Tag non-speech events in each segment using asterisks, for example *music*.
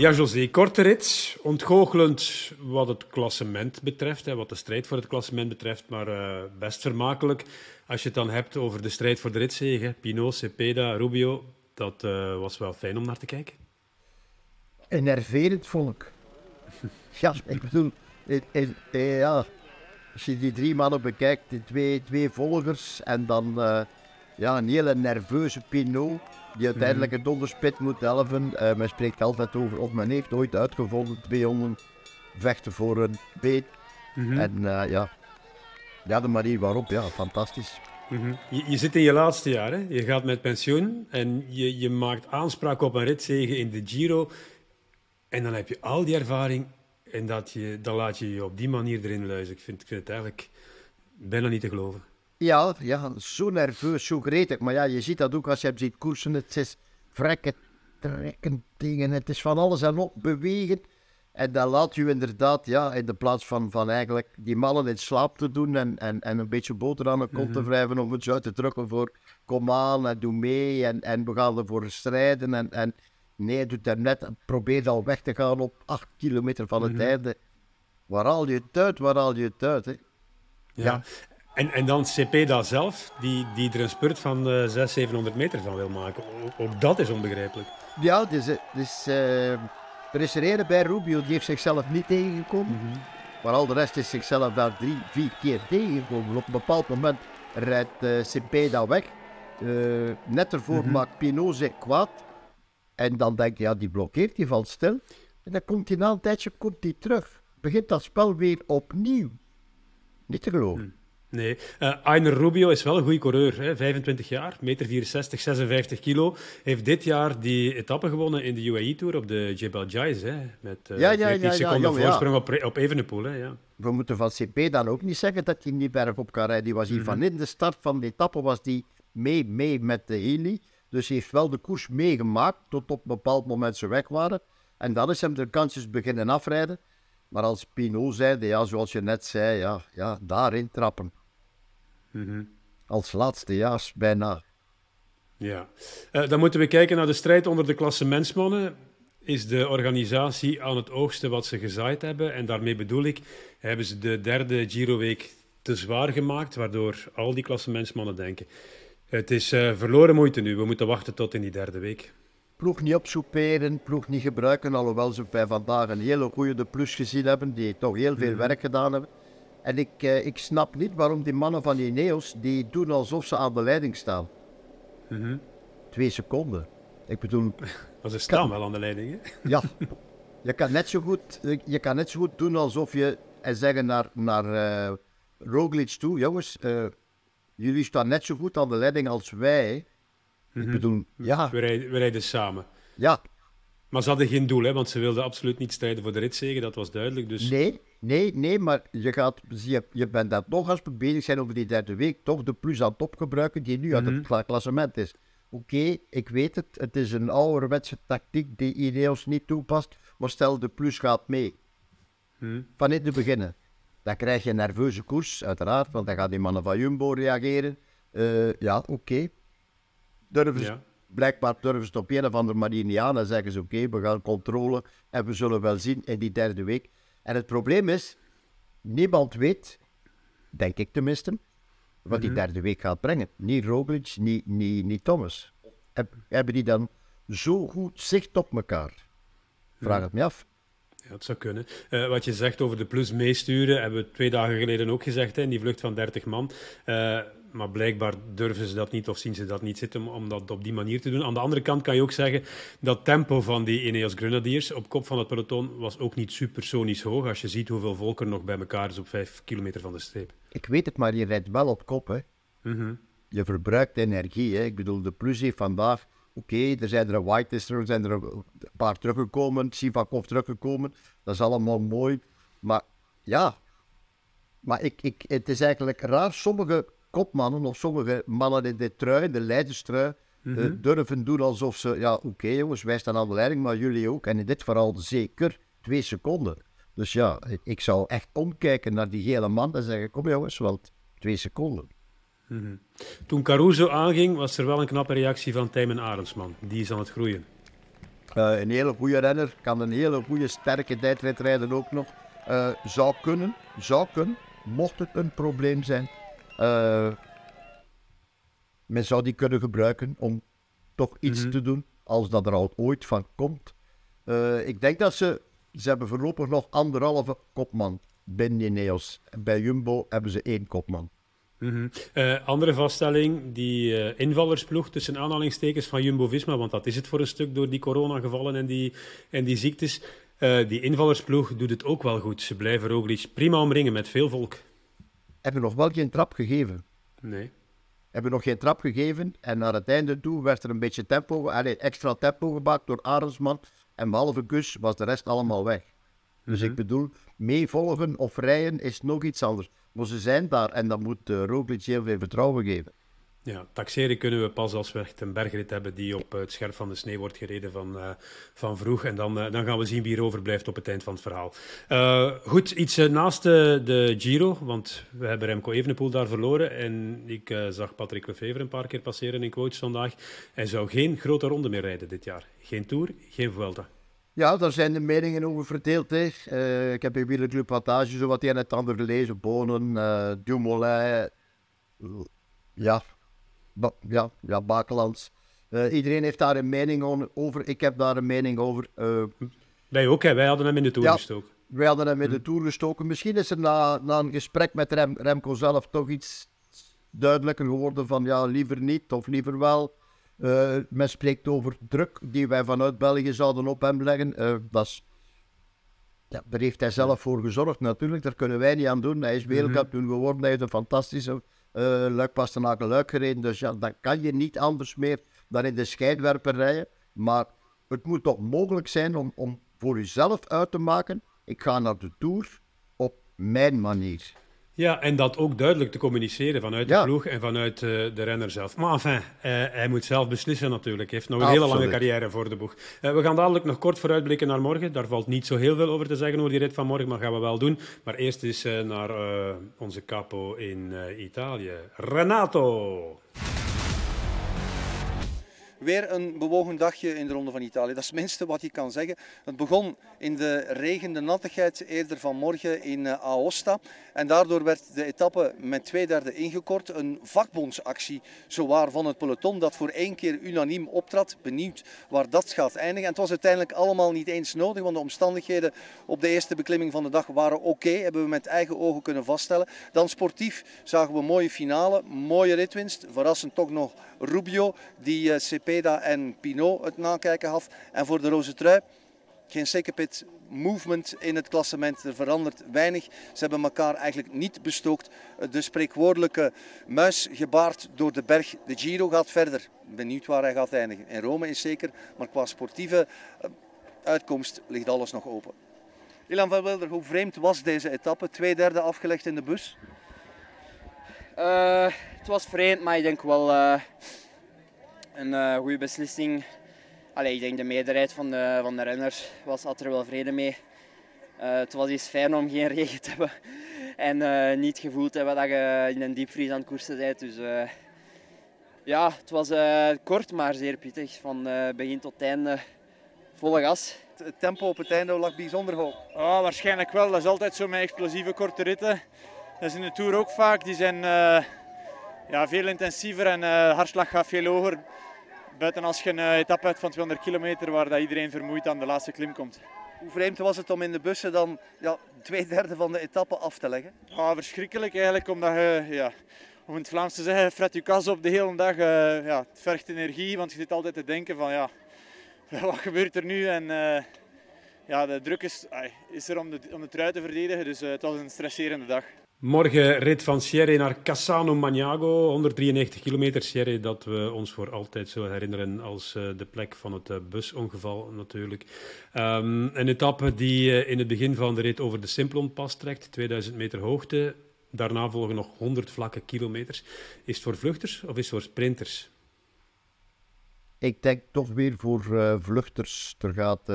Ja, José, korte rit. Ontgoochelend wat het klassement betreft, hè, wat de strijd voor het klassement betreft, maar uh, best vermakelijk. Als je het dan hebt over de strijd voor de ritzege, Pinot, Cepeda, Rubio, dat uh, was wel fijn om naar te kijken. Enerverend vond ik. *laughs* ja, ik bedoel, eh, ja, als je die drie mannen bekijkt, die twee, twee volgers en dan ja, een hele nerveuze Pinot die uiteindelijk het onderspit moet helpen. Uh, men spreekt altijd over, of men heeft ooit uitgevonden, twee honden vechten voor een beet. Mm -hmm. En uh, ja, ja, de manier waarop, ja, fantastisch. Mm -hmm. je, je, zit in je laatste jaar, hè? je gaat met pensioen en je, je maakt aanspraak op een ritzege in de Giro. En dan heb je al die ervaring en dat je, dan laat je je op die manier erin luisteren. Ik vind, ik vind het eigenlijk bijna niet te geloven. Ja, ja, zo nerveus, zo gretig. Maar ja, je ziet dat ook als je hem ziet koersen. Het is vrekken, trekken, dingen. Het is van alles en op, bewegen. En dan laat je inderdaad, ja, in de plaats van, van eigenlijk die mannen in slaap te doen en, en, en een beetje boter aan de kont te mhm. wrijven om het uit te drukken voor kom aan en doe mee en, en we gaan ervoor strijden. En, en nee, doet er net, probeer al weg te gaan op acht kilometer van het mm einde. Waar al je het uit, waar al je het uit, hè? Ja. En, en dan Cepeda zelf, die, die er een spurt van uh, 600, 700 meter van wil maken. Ook, dat is onbegrijpelijk. Ja, dus, dus uh, er bij Rubio, die heeft zichzelf niet tegengekomen. Mm -hmm. Maar al de rest is zichzelf daar drie, vier keer tegengekomen. Op een bepaald moment rijdt uh, Cepeda weg. Uh, net ervoor mm -hmm. maakt Pinot zich kwaad. En dan denk je, ja, die blokkeert, die valt stil. En dan komt hij na een tijdje komt hij terug. Begint dat spel weer opnieuw. Niet te geloven. Mm. Nee, uh, Ainer Rubio is wel een goede coureur. Hè? 25 jaar, meter 64, 56 kilo. Heeft dit jaar die etappe gewonnen in de UAE Tour op de Jebel Jais. Hè? Met uh, ja, ja, ja, seconden voorsprong op, op Evenepoel. Hè? Ja. We moeten van CP dan ook niet zeggen dat hij niet berg op kan rijden. Die was hier mm -hmm. van in de start van de etappe was die mee, mee met de heli. Dus hij heeft wel de koers meegemaakt tot op een bepaald moment ze weg waren. En dan is hem de kansjes beginnen afrijden. Maar als Pinot zei, ja, zoals je net zei, ja, ja daarin trappen. Mm Als laatste jaars bijna. Ja, uh, dan moeten we kijken naar de strijd onder de klassementsmannen. Is de organisatie aan het oogsten wat ze gezaaid hebben? En daarmee bedoel ik, hebben ze de derde Giro-week te zwaar gemaakt, waardoor al die klassementsmannen denken. Het is uh, verloren moeite nu, we moeten wachten tot in die derde week. Ploeg niet opsoeperen, ploeg niet gebruiken, alhoewel ze bij vandaag een hele goede de plus gezien hebben, die toch heel veel mm werk gedaan hebben. En ik, uh, ik snap niet waarom die mannen van Ineos, die doen alsof ze aan de leiding staan. Mm -hmm. Twee seconden. Ik bedoel... *laughs* Maar ze staan wel aan de leiding, hè? Ja. *laughs* Je kan net zo goed, je kan net zo goed doen alsof je... En zeggen naar, naar uh, Roglic toe, jongens, uh, jullie staan net zo goed aan de leiding als wij. Mm -hmm. Ik mhm. bedoel, ja... We rijden, we rijden samen. Ja. Maar ze hadden geen doel, hè, want ze wilden absoluut niet strijden voor de ritzegen, dat was duidelijk. Dus... Nee, Nee, nee, maar je, gaat, je, je bent dat nog als we bezig zijn over die derde week, toch de plus aan top gebruiken die nu uit het mhm. klassement is. Oké, ik weet het, het is een ouderwetse tactiek die Ineos niet toepast, maar stel de plus gaat mee. Hmm. Van in te beginnen. Dan krijg je een nerveuze koers, uiteraard, want dan gaan die mannen van Jumbo reageren. Uh, ja, oké. Okay. Durven ja. Blijkbaar durven ze het op een of andere manier niet aan en zeggen ze oké, we gaan controle en we zullen wel zien in die derde week en het probleem is, niemand weet, denk ik tenminste, wat die mhm. derde week gaat brengen. Niet Roglic, niet, niet, niet Thomas. Heb, hebben die dan zo goed zicht op elkaar? Vraag het me af. Ja, dat zou kunnen. Uh, wat je zegt over de plus meesturen, hebben we twee dagen geleden ook gezegd, hè, in die vlucht van 30 man. Uh, maar blijkbaar durven ze dat niet of zien ze dat niet zitten om dat op die manier te doen. Aan de andere kant kan je ook zeggen dat tempo van die Ineos Grenadiers op kop van het peloton was ook niet supersonisch hoog. Als je ziet hoeveel volk er nog bij elkaar is op vijf kilometer van de streep. Ik weet het, maar je rijdt wel op kop. Hè. Mhm. Je verbruikt energie. Hè. Ik bedoel, de plus heeft vandaag... Oké, er zijn er White er zijn er een paar teruggekomen. Sivakov teruggekomen. Dat is allemaal mooi. Maar ja... Maar ik, ik, het is eigenlijk raar. Sommige kopmannen of sommige mannen in de trui, de leiderstrui, mm durven doen alsof ze, ja oké jongens, wij staan aan de leiding, maar jullie ook. En in dit geval zeker twee seconden. Dus ja, ik zou echt omkijken naar die gele man en zeggen, kom jongens, wel twee seconden. Mhm. Toen Caruso aanging, was er wel een knappe reactie van Tijmen Arendsman. Die is aan het groeien. Uh, een hele goede renner, kan een hele goede sterke tijdrit rijden ook nog. Uh, zou kunnen, zou kunnen, mocht het een probleem zijn. Uh, men zou die kunnen gebruiken om toch iets Mhm. te doen, als dat er al ooit van komt. Eh, ik denk dat ze, ze hebben voorlopig nog anderhalve kopman binnen Ineos. En bij Jumbo hebben ze één kopman. Mhm. Eh, andere vaststelling, die eh, invallersploeg tussen aanhalingstekens van Jumbo-Visma, want dat is het voor een stuk door die coronagevallen en die, en die ziektes. Eh, die invallersploeg doet het ook wel goed. Ze blijven Roglic prima omringen met veel volk. Hebben nog wel geen trap gegeven. Nee. Hebben nog geen trap gegeven. En naar het einde toe werd er een beetje tempo, allee, extra tempo gemaakt door Arendsman. En behalve Gus was de rest allemaal weg. Dus ik bedoel, meevolgen of rijden is nog iets anders. Maar ze zijn daar en dan moet uh, Roglic heel veel vertrouwen geven. Ja, taxeren kunnen we pas als we echt een bergrit hebben die op het scherp van de sneeuw wordt gereden van, uh, van vroeg. En dan, uh, dan gaan we zien wie er overblijft op het eind van het verhaal. Goed, iets naast de, Giro, want we hebben Remco Evenepoel daar verloren. En ik zag Patrick Lefevre een paar keer passeren in quotes vandaag. Hij zou geen grote ronde meer rijden dit jaar. Geen Tour, geen Vuelta. Ja, daar zijn de meningen over verdeeld. Hè. Ik heb in Wielerclub Wattage zo wat een en het ander gelezen. Bonen, Dumoulin, ja, ja, ja, Bakelands. iedereen heeft daar een mening over. Ik heb daar een mening over. wij ook, hè? wij hadden hem in de Tour ja, gestoken. Wij hadden hem in de Tour gestoken. Misschien is er na, na een gesprek met Rem, Remco zelf toch iets duidelijker geworden van ja, liever niet of liever wel. Uh, men spreekt over druk die wij vanuit België zouden op hem leggen. Dat is, ja, daar heeft hij zelf voor gezorgd natuurlijk. Daar kunnen wij niet aan doen. Hij is wereldkampioen geworden. Hij heeft een fantastische luik Pastenaken luik gereden. Dus ja, dan kan je niet anders meer dan in de scheidwerper rijden. Maar het moet toch mogelijk zijn om, om voor jezelf uit te maken. Ik ga naar de Tour op mijn manier. Ja, en dat ook duidelijk te communiceren vanuit de Ja. ploeg en vanuit uh, de renner zelf. Maar enfin, uh, hij moet zelf beslissen natuurlijk. Hij heeft nog een Absoluut. hele lange carrière voor de boeg. Uh, we gaan dadelijk nog kort vooruitblikken naar morgen. Daar valt niet zo heel veel over te zeggen over die rit van morgen, maar gaan we wel doen. Maar eerst eens naar onze capo in Italië, Renato. Weer een bewogen dagje in de Ronde van Italië. Dat is het minste wat je kan zeggen. Het begon in de regen, de nattigheid eerder vanmorgen in uh, Aosta. En daardoor werd de etappe met twee derde ingekort. Een vakbondsactie zowaar van het peloton dat voor één keer unaniem optrad. Benieuwd waar dat gaat eindigen. En het was uiteindelijk allemaal niet eens nodig, want de omstandigheden op de eerste beklimming van de dag waren oké. Hebben we met eigen ogen kunnen vaststellen. Dan sportief zagen we mooie finale, mooie ritwinst. Verrassend toch nog Rubio, die uh, En Pinot het nakijken had. En voor de roze trui, geen second movement in het klassement. Er verandert weinig. Ze hebben elkaar eigenlijk niet bestookt. De spreekwoordelijke muis gebaard door de berg. De Giro gaat verder. Benieuwd waar hij gaat eindigen. In Rome is zeker, maar qua sportieve uitkomst ligt alles nog open. Ilan van Wilder, hoe vreemd was deze etappe? Twee derde afgelegd in de bus? Uh, het was vreemd, maar ik denk wel uh, een uh, goede beslissing. Allee, ik denk de meerderheid van de, van de renners was, had er wel vrede mee. Uh, het was iets fijn om geen *laughs* regen te hebben en uh, niet gevoeld te hebben dat je in een diepvries aan het koersen bent. Dus uh, ja, het was kort maar zeer pittig. Van begin tot einde volle gas. Het tempo op het einde lag bijzonder hoog. Oh, waarschijnlijk wel. Dat is altijd zo met explosieve korte ritten. Dat is in de Tour ook vaak. Die zijn ja, veel intensiever en de hartslag gaat veel hoger. Buiten als je een etappe hebt van 200 kilometer waar dat iedereen vermoeid aan de laatste klim komt. Hoe vreemd was het om in de bussen dan ja, twee derde van de etappe af te leggen? Ja, verschrikkelijk eigenlijk, omdat je, ja, om in het Vlaams te zeggen, fret je kas op de hele dag. Uh, ja, het vergt energie, want je zit altijd te denken van ja, *laughs* wat gebeurt er nu? En uh, ja, de druk is, is er om de, om de trui te verdedigen, dus het was een stresserende dag. Morgen rit van Sierre naar Cassano Magnago, 193 kilometer. Sierre dat we ons voor altijd zullen herinneren als uh, de plek van het uh, busongeval natuurlijk. Um, een etappe die uh, in het begin van de rit over de Simplonpas trekt, 2000 meter hoogte. Daarna volgen nog 100 vlakke kilometers. Is het voor vluchters of is het voor sprinters? Ik denk toch weer voor vluchters. Er gaat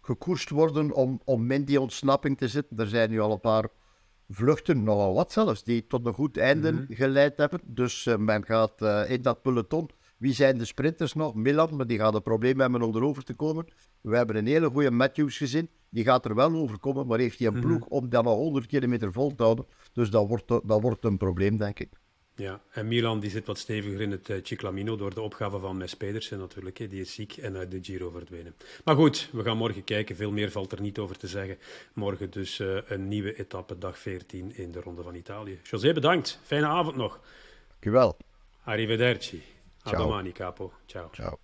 gekoerst worden om, om in die ontsnapping te zitten. Er zijn nu al een paar vluchten, nogal wat zelfs, die tot een goed einde mm -hmm. geleid hebben. Dus uh, men gaat in dat peloton Wie zijn de sprinters nog? Milan, maar die gaat een probleem hebben om erover te komen. We hebben een hele goede Matthews gezien. Die gaat er wel over komen, maar heeft hij een ploeg om dan nog 100 kilometer vol te houden. Dus dat wordt, dat wordt een probleem, denk ik. Ja, en Milan die zit wat steviger in het uh, Ciclamino door de opgave van Mes Pedersen natuurlijk. Hè. Die is ziek en uit de Giro verdwenen. Maar goed, we gaan morgen kijken. Veel meer valt er niet over te zeggen. Morgen dus uh, een nieuwe etappe, dag 14 in de Ronde van Italië. José, bedankt. Fijne avond nog. Dankjewel. Arrivederci. Ciao. A domani, capo. Ciao. Ciao.